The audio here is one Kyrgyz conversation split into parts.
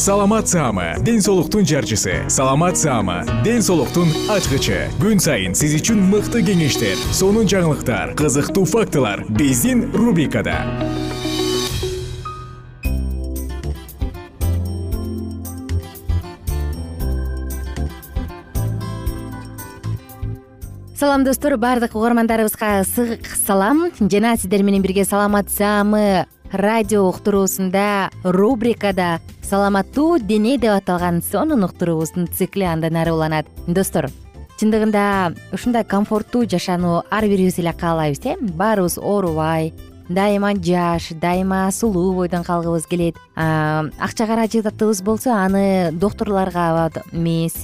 саламат саама ден соолуктун жарчысы. Саламат саама ден соолуктун ачкычы. Күн сайын сиз үчүн мыкты кеңештер сонун жаңылыктар кызыктуу фактылар биздин рубрикада. Салам достор баардык угармандарыбызга ысык салам. Жана сиздер менен бирге саламат саамы радио уктуруусунда рубрикада саламаттуу дене деп аталган сонун уктуруубуздун цикли андан ары уланат. Достор чындыгында ушундай комфорттуу жашоону ар бирибиз эле каалайбыз э? Баарыбыз оорубай дайыма жаш дайыма сулуу бойдон калгыбыз келет. Акча каражатыбыз болсо аны доктурларга эмес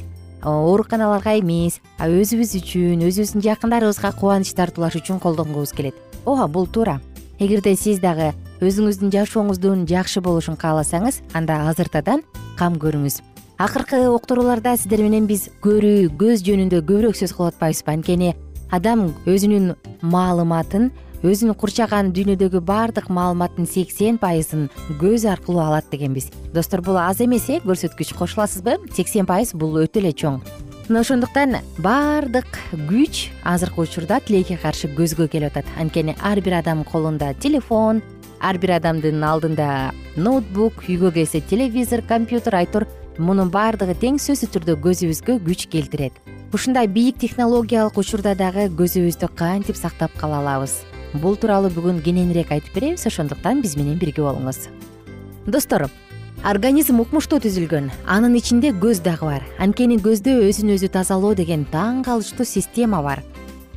ооруканаларга эмес өзүбүз үчүн өзүбүздүн жакындарыбызга кубаныч тартуулаш үчүн колдонгубуз келет. Ооба бул туура эгерде сиз дагы өзүңүздүн жашооңуздун жакшы болушун кааласаңыз анда азыртадан кам көрүңүз. Акыркы уктурууларда сиздер менен биз көрүү көз жөнүндө көбүрөөк сөз кылып атпайбызбы анткени адам өзүнүн маалыматын өзүн курчаган дүйнөдөгү баардык маалыматтын сексен пайызын көз аркылуу алат дегенбиз. Достор бул аз эмес э көрсөткүч. Кошуласызбы? Сексен пайыз бул өтө эле чоң мына ошондуктан баардык күч азыркы учурда тилекке каршы көзгө келип атат. Анткени ар бир адам колунда телефон ар бир адамдын алдында ноутбук үйгө келсе телевизор компьютер айтор. Мунун баардыгы тең сөзсүз түрдө көзүбүзгө күч келтирет. Ушундай бийик технологиялык учурда дагы көзүбүздү кантип сактап кала алабыз? Бул тууралуу бүгүн кененирээк айтып беребиз. Ошондуктан биз менен бирге болуңуз. Достор организм укмуштуу түзүлгөн. Анын ичинде көз дагы бар. Анткени көздө өзүн өзү тазалоо деген таң калыштуу система бар.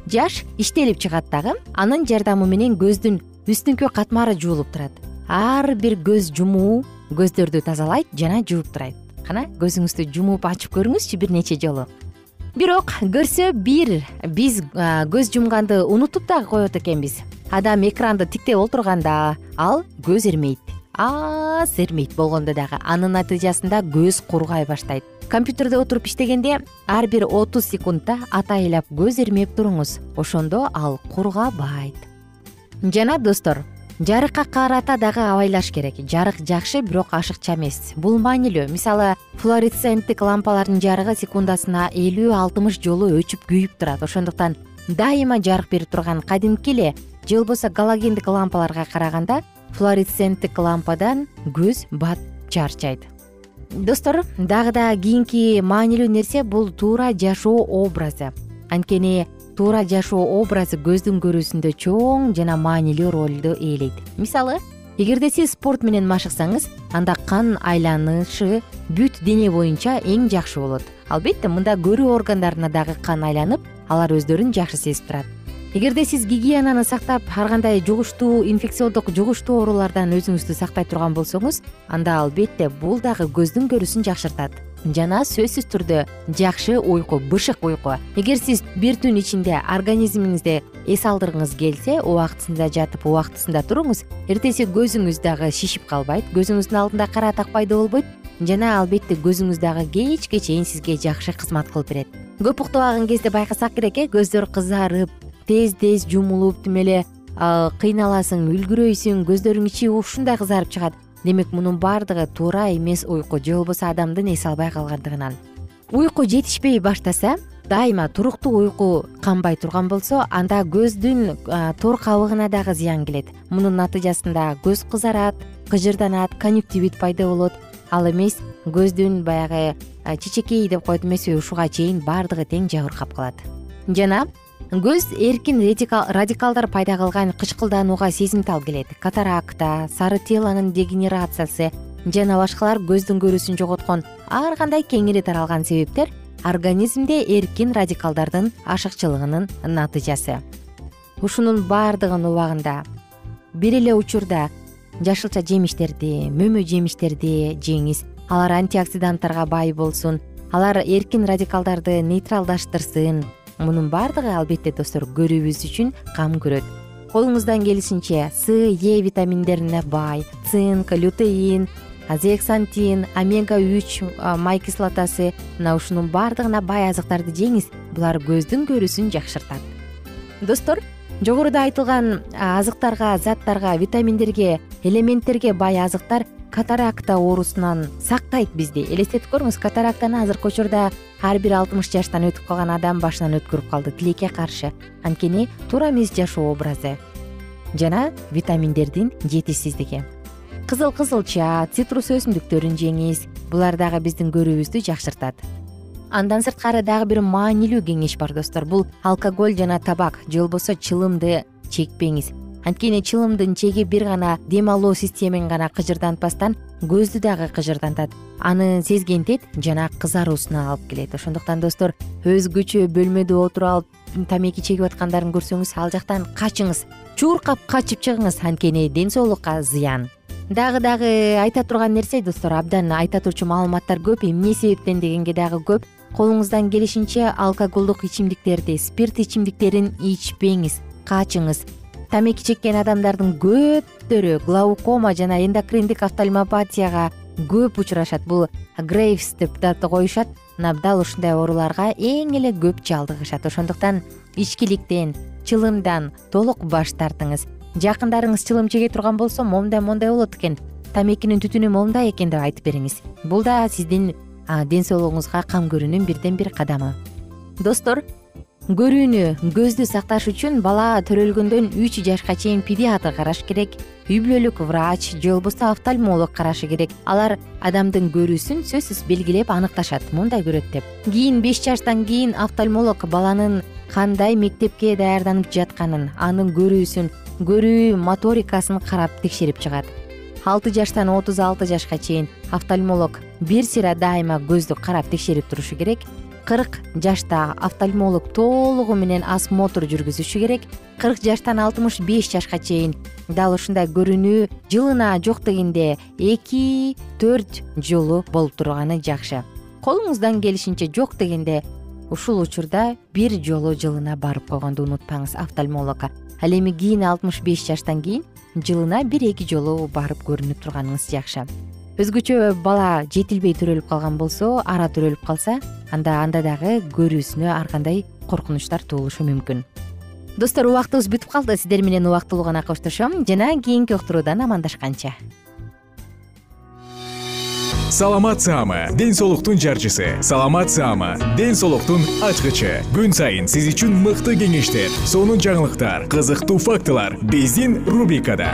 Жаш иштелип чыгат дагы анын жардамы менен көздүн үстүңкү катмары жуулуп турат. Ар бир көз жумуу көздөрдү тазалайт жана жууп турат кана көзүңүздү жумуп ачып көрүңүзчү бир нече жолу. Бирок көрсө бир биз көз жумганды унутуп дагы коет экенбиз. Адам экранды тиктеп олтурганда ал көз эрмейт аз эрмейт болгондо дагы. Анын натыйжасында көз кургай баштайт. Компьютерде отуруп иштегенде ар бир отуз секундда атайлап көз эрмеп туруңуз. Ошондо ал кургабайт. Жана достор жарыкка карата дагы абайлаш керек. Жарык жакшы бирок ашыкча эмес. Бул маанилүү. Мисалы флуоресценттик лампалардын жарыгы секундасына элүү алтымыш жолу өчүп күйүп турат. Ошондуктан дайыма жарык берип турган кадимки эле же болбосо галогендик лампаларга караганда флуоресценттик лампадан көз бат чарчайт. Достор дагы да кийинки маанилүү нерсе бул туура жашоо образы. Анткени туура жашоо образы көздүн көрүүсүндө чоң жана маанилүү ролду ээлейт. Мисалы эгерде сиз спорт менен машыксаңыз анда кан айланышы бүт дене боюнча эң жакшы болот. Албетте мында көрүү органдарына дагы кан айланып алар өздөрүн жакшы сезип турат эгерде сиз гигиенаны сактап ар кандай жугуштуу инфекциондук жугуштуу оорулардан өзүңүздү сактай турган болсоңуз анда албетте бул дагы көздүн көрүүсүн жакшыртат. Жана сөзсүз түрдө жакшы уйку бышык уйку. Эгер сиз бир түн ичинде организмиңизде эс алдыргыңыз келсе убактысында жатып убактысында туруңуз эртеси көзүңүз дагы шишип калбайт көзүңүздүн алдында кара так пайда болбойт жана албетте көзүңүз дагы кечке чейин сизге жакшы кызмат кылып берет. Көп уктабаган кезде байкасак керек э көздөр кызарып тез тез жумулуп тим эле кыйналасың үлгүрөйсүң көздөрүң ичи ушундай кызарып чыгат. Демек мунун баардыгы туура эмес уйку же болбосо адамдын эс албай калгандыгынан. Уйку жетишпей баштаса дайыма туруктуу уйку канбай турган болсо анда көздүн тор кабыгына дагы зыян келет. Мунун натыйжасында көз кызарат кыжырданат конъюктивит пайда болот. Ал эмес көздүн баягы чечекей деп коет эмеспи ушуга чейин баардыгы тең жабыркап калат. Жана көз эркин радикалдар пайда кылган кычкылданууга сезимтал келет. Катаракта сары телонун дегенерациясы жана башкалар көздүн көрүүсүн жоготкон ар кандай кеңири таралган себептер организмде эркин радикалдардын ашыкчылыгынын натыйжасы. Ушунун баардыгын убагында бир эле учурда жашылча жемиштерди мөмө жемиштерди жеңиз. Алар антиоксиданттарга бай болсун. Алар эркин радикалдарды нейтралдаштырсын мунун баардыгы албетте достор көрүүбүз үчүн кам көрөт. Колуңуздан келишинче с е витаминдерине бай цинк лютеин зексантин омега үч май кислотасы. Мына ушунун баардыгына бай азыктарды жеңиз булар көздүн көрүүсүн жакшыртат. Достор жогоруда айтылган азыктарга заттарга витаминдерге элементтерге бай азыктар катаракта оорусунан сактайт бизди. Элестетип көрүңүз катарактаны азыркы учурда ар бир алтымыш жаштан өтүп калган адам башынан өткөрүп калды тилекке каршы. Анткени туура эмес жашоо образы. Жана витаминдердин жетишсиздиги. Кызыл кызылча цитрус өсүмдүктөрүн жеңиз. Булар дагы биздин көрүүбүздү жакшыртат. Андан сырткары дагы бир маанилүү кеңеш бар достор. Бул алкоголь жана табак. Же болбосо чылымды чекпеңиз анткени чылымдын чеги бир гана дем алуу системаңи гана кыжырдантпастан көздү дагы кыжырдантат. Аны сезгентет жана кызаруусуна алып келет. Ошондуктан достор өзгөчө бөлмөдө отуруп алып тамеки чегип аткандарын көрсөңүз ал жактан качыңыз. Чуркап качып чыгыңыз анткени ден соолукка зыян. Дагы дагы айта турган нерсе достор абдан айта турчу маалыматтар көп эмне себептен дегенге дагы көп. Колуңуздан келишинче алкоголдук ичимдиктерди спирт ичимдиктерин ичпеңиз качыңыз тамеки чеккен адамдардын көптөрү глаукома жана эндокриндик офтальмопатияга көп учурашат. Бул грейвс деп да коюшат. Мына дал ушундай ооруларга эң эле көп жалдыгышат. Ошондуктан ичкиликтен чылымдан толук баш тартыңыз. Жакындарыңыз чылым чеге турган болсо момундай мондай болот экен. Тамекинин түтүнү момундай экен деп айтып бериңиз. Бул да сиздин ден соолугуңузга кам көрүүнүн бирден бир кадамы. Достор көрүүнү көздү сакташ үчүн бала төрөлгөндөн үч жашка чейин педиатр карашы керек үй бүлөлүк врач же болбосо офтальмолог карашы керек. Алар адамдын көрүүсүн сөзсүз белгилеп аныкташат мындай көрөт деп. Кийин беш жаштан кийин офтальмолог баланын кандай мектепке даярданып жатканын анын көрүүсүн көрүү моторикасын карап текшерип чыгат. Алты жаштан отуз алты жашка чейин офтальмолог бир сыйра дайыма көздү карап текшерип турушу керек кырк жашта офтальмолог толугу менен осмотр жүргүзүшү керек. кырк жаштан алтымыш беш жашка чейин. дал ушундай көрүүнү жылына жок дегенде эки төрт жолу болуп турганы жакшы. колуңуздан келишинче жок дегенде ушул учурда бир жолу жылына барып койгонду унутпаңыз офтальмологко ал эми кийин алтымыш беш жаштан кийин жылына бир эки жолу барып көрүнүп турганыңыз жакшы өзгөчө бала жетилбей төрөлүп калган болсо ара төрөлүп калса анда анда дагы көрүүсүнө ар кандай коркунучтар туулушу мүмкүн. Достор убактыбыз бүтүп калды. Сиздер менен убактылуу гана коштошом. Жана кийинки уктуруудан амандашканча. Саламат саама ден соолуктун жарчысы. Саламат саама ден соолуктун ачкычы. Күн сайын сиз үчүн мыкты кеңештер сонун жаңылыктар кызыктуу фактылар. Биздин рубрикада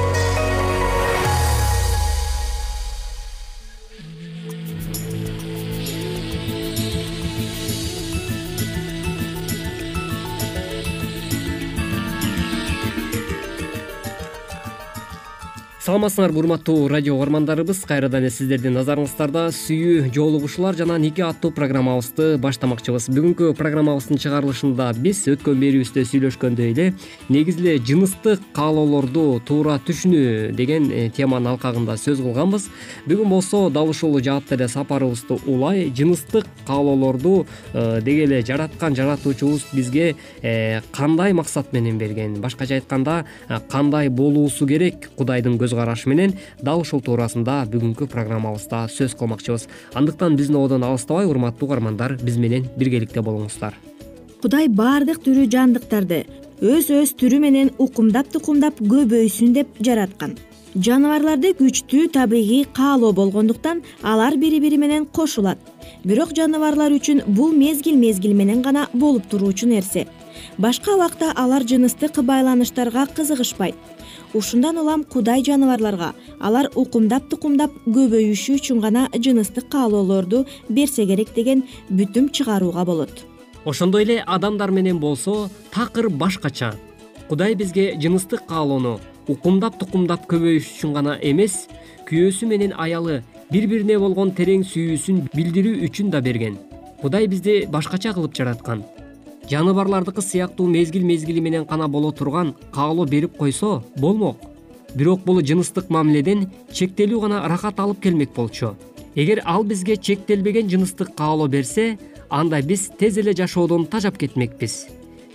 саламатсыңарбы урматтуу радио угармандарыбыз. Кайрадан эле сиздердин назарыңыздарда сүйүү жоолугушуулар жана нике аттуу программабызды баштамакчыбыз. Бүгүнкү программабыздын чыгарылышында биз өткөн берүүбүздө сүйлөшкөндөй эле негизи эле жыныстык каалоолорду туура түшүнүү деген э, теманын алкагында сөз кылганбыз. Бүгүн болсо дал ушул жаатта эле сапарыбызды улай жыныстык каалоолорду э, деги эле жараткан жаратуучубуз бизге э, кандай максат менен берген? Башкача айтканда кандай болуусу керек кудайдын көз карашы менен дал ушул туурасында бүгүнкү программабызда сөз кылмакчыбыз. Андыктан биздин одон алыстабай урматтуу угармандар биз менен биргеликте болуңуздар. Кудай баардык тирүү жандыктарды өз өз түрү менен укумдап тукумдап көбөйсүн деп жараткан. Жаныбарларды күчтүү табигый каалоо болгондуктан алар бири бири менен кошулат. Бирок жаныбарлар үчүн бул мезгил мезгил менен гана болуп туруучу нерсе башка убакта алар жыныстык байланыштарга кызыгышпайт. Ушундан улам кудай жаныбарларга алар укумдап тукумдап көбөйүшү үчүн гана жыныстык каалоолорду берсе керек деген бүтүм чыгарууга болот. Ошондой эле адамдар менен болсо такыр башкача. Кудай бизге жыныстык каалоону укумдап тукумдап көбөйүш үчүн гана эмес күйөөсү менен аялы бири бирине болгон терең сүйүүсүн билдирүү үчүн да берген. Кудай бизди башкача кылып жараткан жаныбарлардыкы сыяктуу мезгил мезгили менен гана боло турган каалоо берип койсо болмок. Бирок бул жыныстык мамиледен чектелүү гана ырахат алып келмек болчу. Эгер ал бизге чектелбеген жыныстык каалоо берсе анда биз тез эле жашоодон тажап кетмекпиз.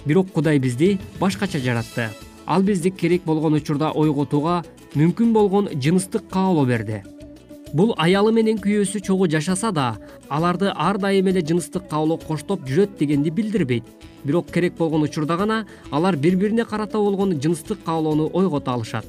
Бирок кудай бизди башкача жаратты. Ал бизди керек болгон учурда ойготууга мүмкүн болгон жыныстык каалоо берди бул аялы менен күйөөсү чогуу жашаса да аларды ар дайым эле жыныстык каалоо коштоп жүрөт дегенди билдирбейт. Бирок керек болгон учурда гана алар бири бирине карата болгон жыныстык каалоону ойгото алышат.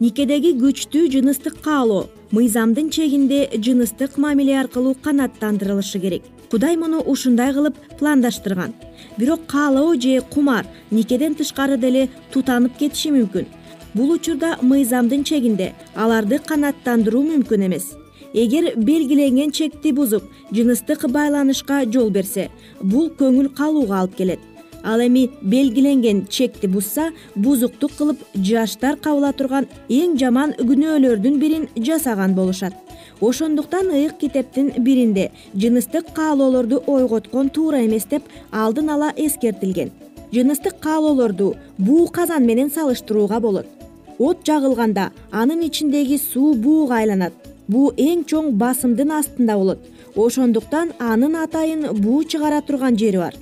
Никедеги күчтүү жыныстык каалоо мыйзамдын чегинде жыныстык мамиле аркылуу канааттандырылышы керек. Кудай муну ушундай кылып пландаштырган. Бирок каалоо же кумар никеден тышкары деле тутанып кетиши мүмкүн бул учурда мыйзамдын чегинде аларды канааттандыруу мүмкүн эмес. Эгер белгиленген чекти бузуп жыныстык байланышка жол берсе бул көңүл калууга алып келет. Ал эми белгиленген чекти бузса бузуктук кылып жаштар кабыла турган эң жаман күнөөлөрдүн бирин жасаган болушат. Ошондуктан ыйык китептин биринде жыныстык каалоолорду ойготкон туура эмес деп алдын ала эскертилген. Жыныстык каалоолорду буу казан менен салыштырууга болот от жагылганда анын ичиндеги суу бууга айланат. Буу эң чоң басымдын астында болот. Ошондуктан анын атайын буу чыгара турган жери бар.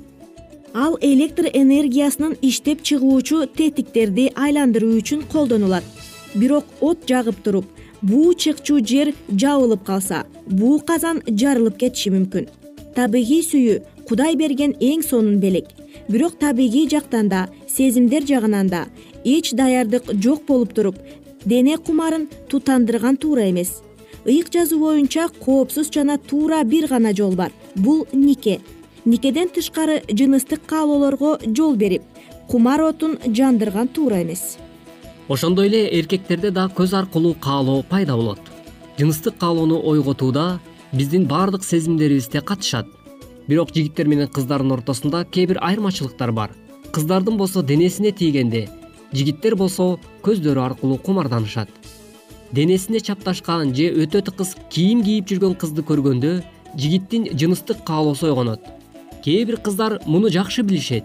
Ал электр энергиясынын иштеп чыгуучу тетиктерди айландыруу үчүн колдонулат. Бирок от жагып туруп буу чыкчу жер жабылып калса буу казан жарылып кетиши мүмкүн. Табигый сүйүү кудай берген эң сонун белек. Бирок табигый жактан да сезимдер жагынан да эч даярдык жок болуп туруп дене кумарын тутандырган туура эмес. ыйык жазуу боюнча коопсуз жана туура бир гана жол бар. Бул нике. Никеден тышкары жыныстык каалоолорго жол берип кумар отун жандырган туура эмес. Ошондой эле эркектерде да көз аркылуу каалоо пайда болот. Жыныстык каалоону ойготууда биздин баардык сезимдерибиз да катышат. Бирок жигиттер менен кыздардын ортосунда кээ бир айырмачылыктар бар. Кыздардын болсо денесине тийгенде жигиттер болсо көздөрү аркылуу кумарданышат. Денесине чапташкан же өтө тыкыз кийим кийип жүргөн кызды көргөндө жигиттин жыныстык каалоосу ойгонот. Кээ бир кыздар муну жакшы билишет.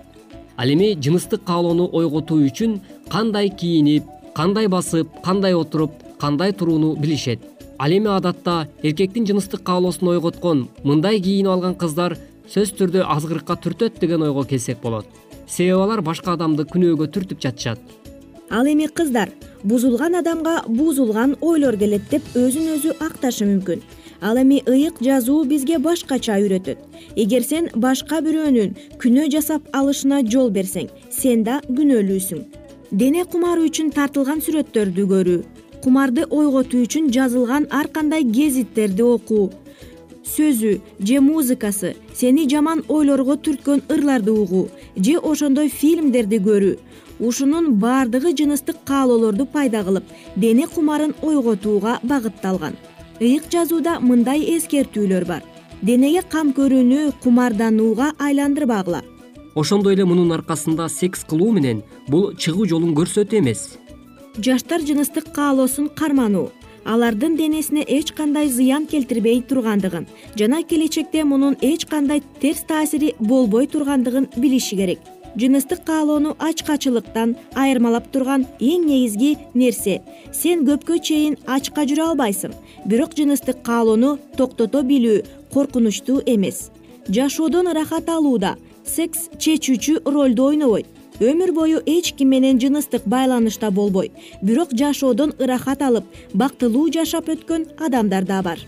Ал эми жыныстык каалоону ойготуу үчүн кандай кийинип кандай басып кандай отуруп кандай турууну билишет. Ал эми адатта эркектин жыныстык каалоосун ойготкон мындай кийинип алган кыздар сөзсүз түрдө азгырыкка түртөт деген ойго келсек болот себеби алар башка адамды күнөөгө түртүп жатышат. Ал эми кыздар бузулган адамга бузулган ойлор келет деп өзүн өзү акташы мүмкүн. Ал эми ыйык жазуу бизге башкача үйрөтөт. Эгер сен башка бирөөнүн күнөө жасап алышына жол берсең сен да күнөөлүүсүң. Дене кумары үчүн тартылган сүрөттөрдү көрүү кумарды ойготуу үчүн жазылган ар кандай гезиттерди окуу сөзү же музыкасы сени жаман ойлорго түрткөн ырларды угуу же ошондой фильмдерди көрүү. Ушунун баардыгы жыныстык каалоолорду пайда кылып дене кумарын ойготууга багытталган. Ыйык жазууда мындай эскертүүлөр бар. Денеге кам көрүүнү кумарданууга айландырбагыла. Ошондой эле мунун аркасында секс кылуу менен бул чыгуу жолун көрсөтүү эмес. Жаштар жыныстык каалоосун кармануу алардын денесине эч кандай зыян келтирбей тургандыгын жана келечекте мунун эч кандай терс таасири болбой тургандыгын билиши керек. Жыныстык каалоону ачкачылыктан айырмалап турган эң негизги нерсе сен көпкө чейин ачка жүрө албайсың. Бирок жыныстык каалоону токтото билүү коркунучтуу эмес. Жашоодон ырахат алууда секс чечүүчү ролду ойнобойт өмүр бою эч ким менен жыныстык байланышта болбой. Бирок жашоодон ырахат алып бактылуу жашап өткөн адамдар да бар.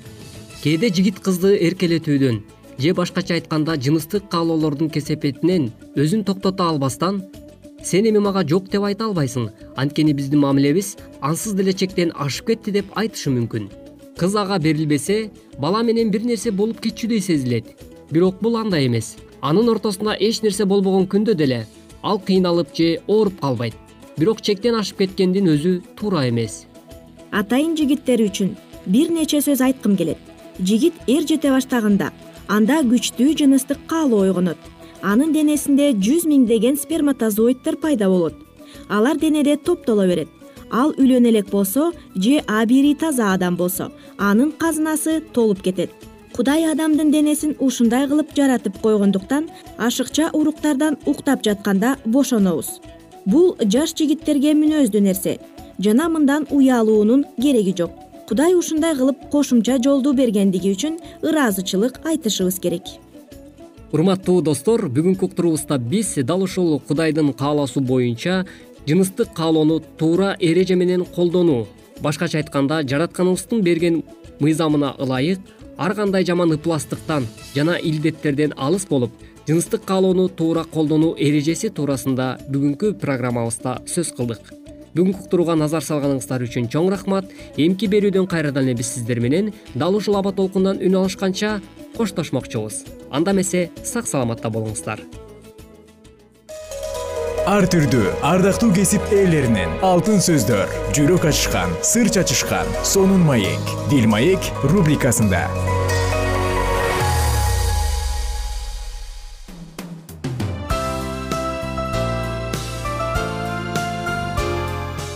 Кээде жигит кызды эркелетүүдөн же башкача айтканда жыныстык каалоолордун кесепетинен өзүн токтото албастан сен эми мага жок деп айта албайсың анткени биздин мамилебиз ансыз деле чектен ашып кетти деп айтышы мүмкүн. Кыз ага берилбесе бала менен бир нерсе болуп кетчүдөй сезилет бирок бул андай эмес. Анын ортосунда эч нерсе болбогон күндө деле ал кыйналып же ооруп калбайт. Бирок чектен ашып кеткендин өзү туура эмес. Атайын жигиттер үчүн бир нече сөз айткым келет. Жигит эр жете баштаганда анда күчтүү жыныстык каалоо ойгонот. Анын денесинде жүз миңдеген сперматозоиддер пайда болот. Алар денеде топтоло берет. Ал үйлөнө элек болсо же абийири таза адам болсо анын казынасы толуп кетет кудай адамдын денесин ушундай кылып жаратып койгондуктан ашыкча уруктардан уктап жатканда бошонобуз. Бул жаш жигиттерге мүнөздүү нерсе жана мындан уялуунун кереги жок. Кудай ушундай кылып кошумча жолду бергендиги үчүн ыраазычылык айтышыбыз керек. Урматтуу достор бүгүнкү уктуруубузда биз дал ушул кудайдын каалоосу боюнча жыныстык каалоону туура эреже менен колдонуу башкача айтканда жаратканыбыздын берген мыйзамына ылайык ар кандай жаман ыпластыктан жана илдеттерден алыс болуп жыныстык каалоону туура колдонуу эрежеси туурасында бүгүнкү программабызда сөз кылдык. Бүгүнкү уктурууга назар салганыңыздар үчүн чоң рахмат. Эмки берүүдөн кайрадан эле биз сиздер менен дал ушул аба толкундан үн алышканча коштошмокчубуз. Анда эмесе сак саламатта болуңуздар. Ар түрдүү ардактуу кесип ээлеринен алтын сөздөр жүрөк ачышкан сыр чачышкан сонун маек дил маек рубрикасында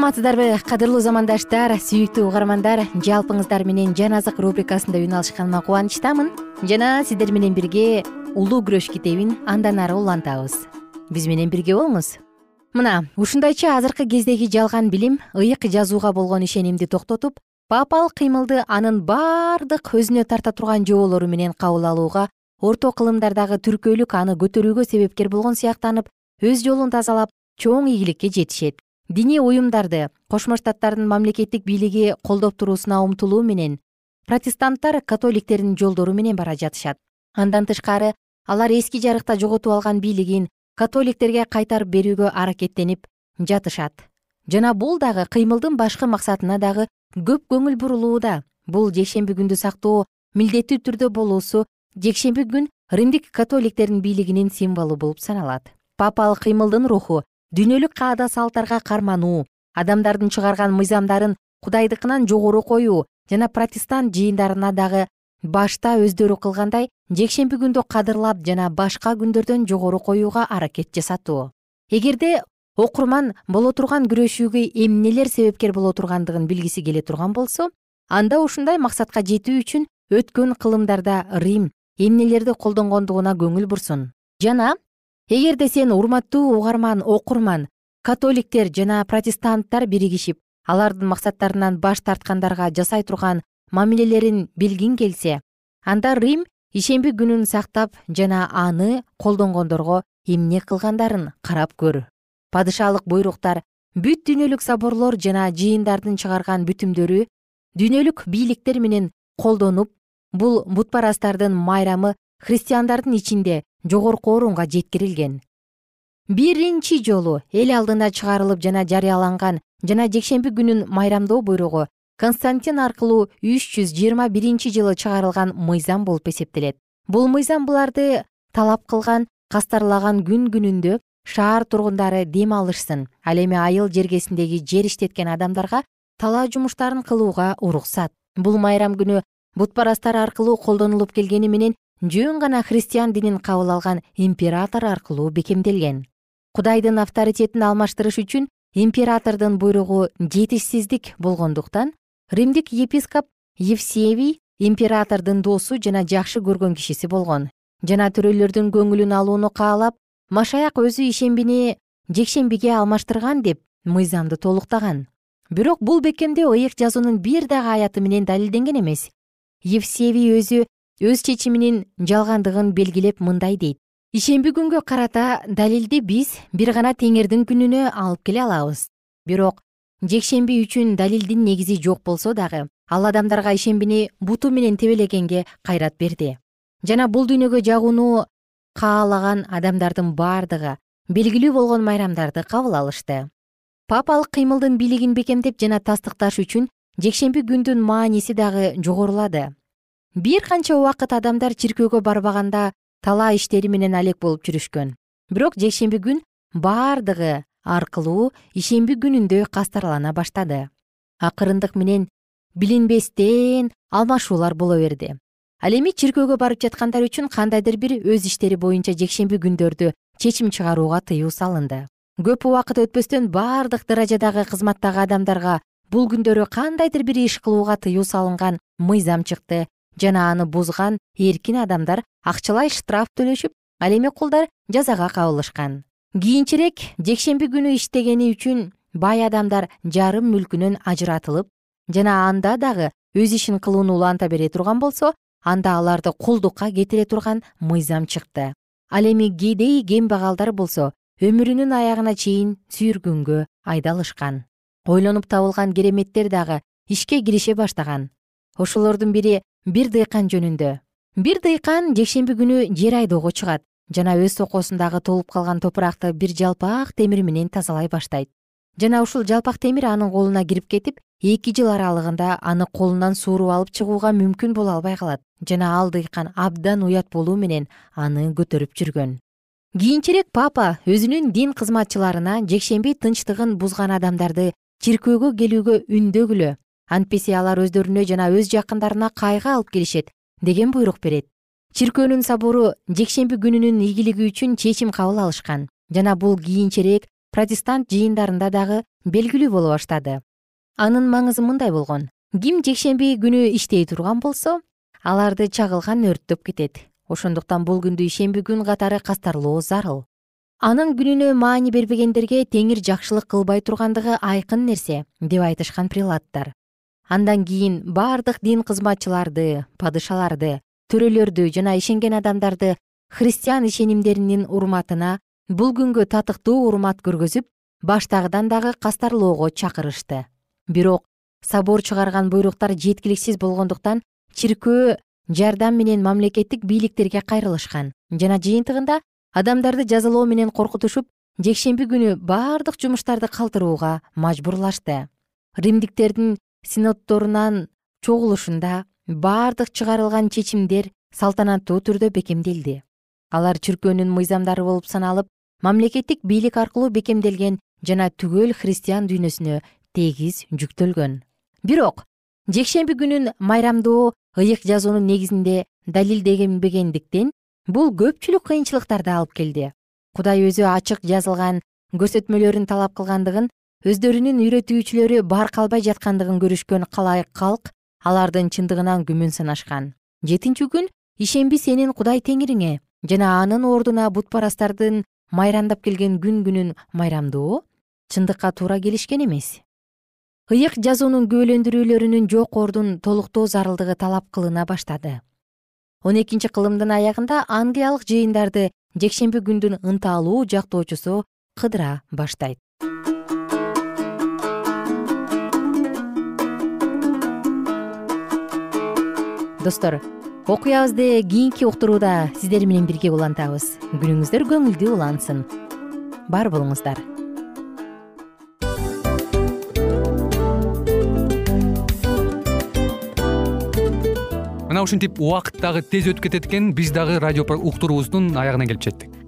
саламатсыздарбы? Кадырлуу замандаштар сүйүктүү угармандар жалпыңыздар менен жан азык рубрикасында үн алышканыма кубанычтамын. Жана сиздер менен бирге улуу күрөш китебин андан ары улантабыз. Биз менен бирге болуңуз. Мына ушундайча азыркы кездеги жалган билим ыйык жазууга болгон ишенимди токтотуп папалык кыймылды анын баардык өзүнө тарта турган жоболору менен кабыл алууга орто кылымдардагы түркөөлүк аны көтөрүүгө себепкер болгон сыяктанып өз жолун тазалап чоң ийгиликке жетишет диний уюмдарды кошмо штаттардын мамлекеттик бийлиги колдоп туруусуна умтулуу менен протестанттар католиктердин жолдору менен бара жатышат. Андан тышкары алар эски жарыкта жоготуп алган бийлигин католиктерге кайтарып берүүгө аракеттенип жатышат. Жана бул дагы кыймылдын башкы максатына дагы көп көңүл бурулууда бул жекшемби күндү сактоо милдеттүү түрдө болуусу жекшемби күн римдик католиктердин бийлигинин символу болуп саналат. Папалык кыймылдын руху дүйнөлүк каада салттарга кармануу адамдардын чыгарган мыйзамдарын кудайдыкынан жогору коюу жана протестант жыйындарына дагы башта өздөрү кылгандай жекшемби күндү кадырлап жана башка күндөрдөн жогору коюуга аракет жасатуу. Эгерде окурман боло турган күрөшүүгө эмнелер себепкер боло тургандыгын билгиси келе турган болсо анда ушундай максатка жетүү үчүн өткөн кылымдарда рим эмнелерди колдонгондугуна көңүл бурсун. Жана эгерде сен урматтуу угарман окурман католиктер жана протестанттар биригишип алардын максаттарынан баш тарткандарга жасай турган мамилелерин билгиң келсе анда рим ишемби күнүн сактап жана аны колдонгондорго эмне кылгандарын карап көр. Падышалык буйруктар бүт дүйнөлүк соборлор жана жыйындардын чыгарган бүтүмдөрү дүйнөлүк бийликтер менен колдонуп бул бутпарастардын майрамы христиандардын ичинде жогорку орунга жеткирилген. Биринчи жолу эл алдына чыгарылып жана жарыяланган жана жекшемби күнүн майрамдоо буйругу константин аркылуу үч жүз жыйырма биринчи жылы чыгарылган мыйзам болуп эсептелет. Бул мыйзам буларды талап кылган кастарлаган күн күнүндө шаар тургундары дем алышсын. Ал эми айыл жергесиндеги жер иштеткен адамдарга талаа жумуштарын кылууга уруксат. Бул майрам күнү бутпарастар аркылуу колдонулуп келгени менен жөн гана христиан динин кабыл алган император аркылуу бекемделген. Кудайдын авторитетин алмаштырыш үчүн императордун буйругу жетишсиздик болгондуктан римдик епископ евсевий императордун досу жана жакшы көргөн кишиси болгон. Жана төрөлөрдүн көңүлүн алууну каалап машаяк өзү ишембини жекшембиге алмаштырган деп мыйзамды толуктаган. Бирок бул бекемдөө ыйык жазуунун бир дагы аята менен далилденген эмес. Евсевий өзү өз чечиминин жалгандыгын белгилеп мындай дейт. Ишемби күнгө карата далилди биз бир гана теңирдин күнүнө алып келе алабыз. Бирок жекшемби үчүн далилдин негизи жок болсо дагы ал адамдарга ишембини буту менен тебелегенге кайрат берди. Жана бул дүйнөгө жагууну каалаган адамдардын бардыгы белгилүү болгон майрамдарды кабыл алышты. Папалык кыймылдын бийлигин бекемдеп жана тастыкташ үчүн жекшемби күндүн мааниси дагы жогорулады бир канча убакыт адамдар чиркөөгө барбаганда талаа иштери менен алек болуп жүрүшкөн. Бирок жекшемби күн баардыгы аркылуу ишемби күнүндөй кастарлана баштады. Акырындык менен билинбестен алмашуулар боло берди. Ал эми чиркөөгө барып жаткандар үчүн кандайдыр бир өз иштери боюнча жекшемби күндөрдү чечим чыгарууга тыюу салынды. Көп убакыт өтпөстөн баардык даражадагы кызматтагы адамдарга бул күндөрү кандайдыр бир иш кылууга тыюу салынган мыйзам чыкты жана аны бузган эркин адамдар акчалай штраф төлөшүп ал эми кулдар жазага кабылышкан. Кийинчерээк жекшемби күнү иштегени үчүн бай адамдар жарым мүлкүнөн ажыратылып жана анда дагы өз ишин кылууну уланта бере турган болсо анда аларды кулдукка кетире турган мыйзам чыкты. Ал эми кедей кембагалдар болсо өмүрүнүн аягына чейин сүйүргөнгө айдалышкан. Ойлонуп табылган кереметтер дагы ишке кирише баштаган. Ошолордун бири бир дыйкан жөнүндө. Бир дыйкан жекшемби күнү жер айдоого чыгат жана өз сокосундагы толуп калган топуракты бир жалпак темир менен тазалай баштайт. Жана ушул жалпак темир анын колуна кирип кетип эки жыл аралыгында аны колунан сууруп алып чыгууга мүмкүн боло албай калат жана ал дыйкан абдан уят болуу менен аны көтөрүп жүргөн. Кийинчерээк папа өзүнүн дин кызматчыларына жекшемби тынчтыгын бузган адамдарды чиркөөгө келүүгө үндөгүлө антпесе алар өздөрүнө жана өз жакындарына кайгы алып келишет деген буйрук берет. Чиркөөнүн собору жекшемби күнүнүн ийгилиги үчүн чечим кабыл алышкан жана бул кийинчерээк протестант жыйындарында дагы белгилүү боло баштады. Анын маңызы мындай болгон. Ким жекшемби күнү иштей турган болсо аларды чагылган өрттөп кетет. Ошондуктан бул күндү ишемби күн катары кастарлоо зарыл. Анын күнүнө маани бербегендерге теңир жакшылык кылбай тургандыгы айкын нерсе деп айтышкан прилаттар андан кийин бардык дин кызматчыларды падышаларды төрөлөрдү жана ишенген адамдарды христиан ишенимдеринин урматына бул күнгө татыктуу урмат көргөзүп баштагыдан дагы кастарлоого чакырышты. Бирок собор чыгарган буйруктар жеткиликсиз болгондуктан чиркөө жардам менен мамлекеттик бийликтерге кайрылышкан. Жана жыйынтыгында адамдарды жазалоо менен коркутушуп жекшемби күнү бардык жумуштарды калтырууга мажбурлашты. Римдиктердин синоддорунан чогулушунда бардык чыгарылган чечимдер салтанаттуу түрдө бекемделди. Алар чиркөөнүн мыйзамдары болуп саналып мамлекеттик бийлик аркылуу бекемделген жана түгөл христиан дүйнөсүнө тегиз жүктөлгөн. Бирок жекшемби күнүн майрамдоо ыйык жазуунун негизинде далилденбегендиктен бул көпчүлүк кыйынчылыктарды алып келди. Кудай өзү ачык жазылган көрсөтмөлөрүн талап кылгандыгын өздөрүнүн үйрөтүүчүлөрү бар калбай жаткандыгын көрүшкөн калайык калк алардын чындыгынан күмөн санашкан жетинчи күн ишемби сенин кудай теңириңе жана анын ордуна бутпарастардын майрамдап келген күн күнүн майрамдоо чындыкка туура келишкен эмес. Ыйык жазуунун күбөлөндүрүүлөрүнүн жок ордун толуктоо зарылдыгы талап кылына баштады. Он экинчи кылымдын аягында англиялык жыйындарды жекшемби күндүн ынталуу жактоочусу кыдыра баштайт достор окуябызды кийинки уктурууда сиздер менен бирге улантабыз күнүңүздөр көңүлдүү улансын. Бар болуңуздар. Мына ушинтип убакыт дагы тез өтүп кетет экен. Биз дагы радио уктуруубуздун аягына келип жеттик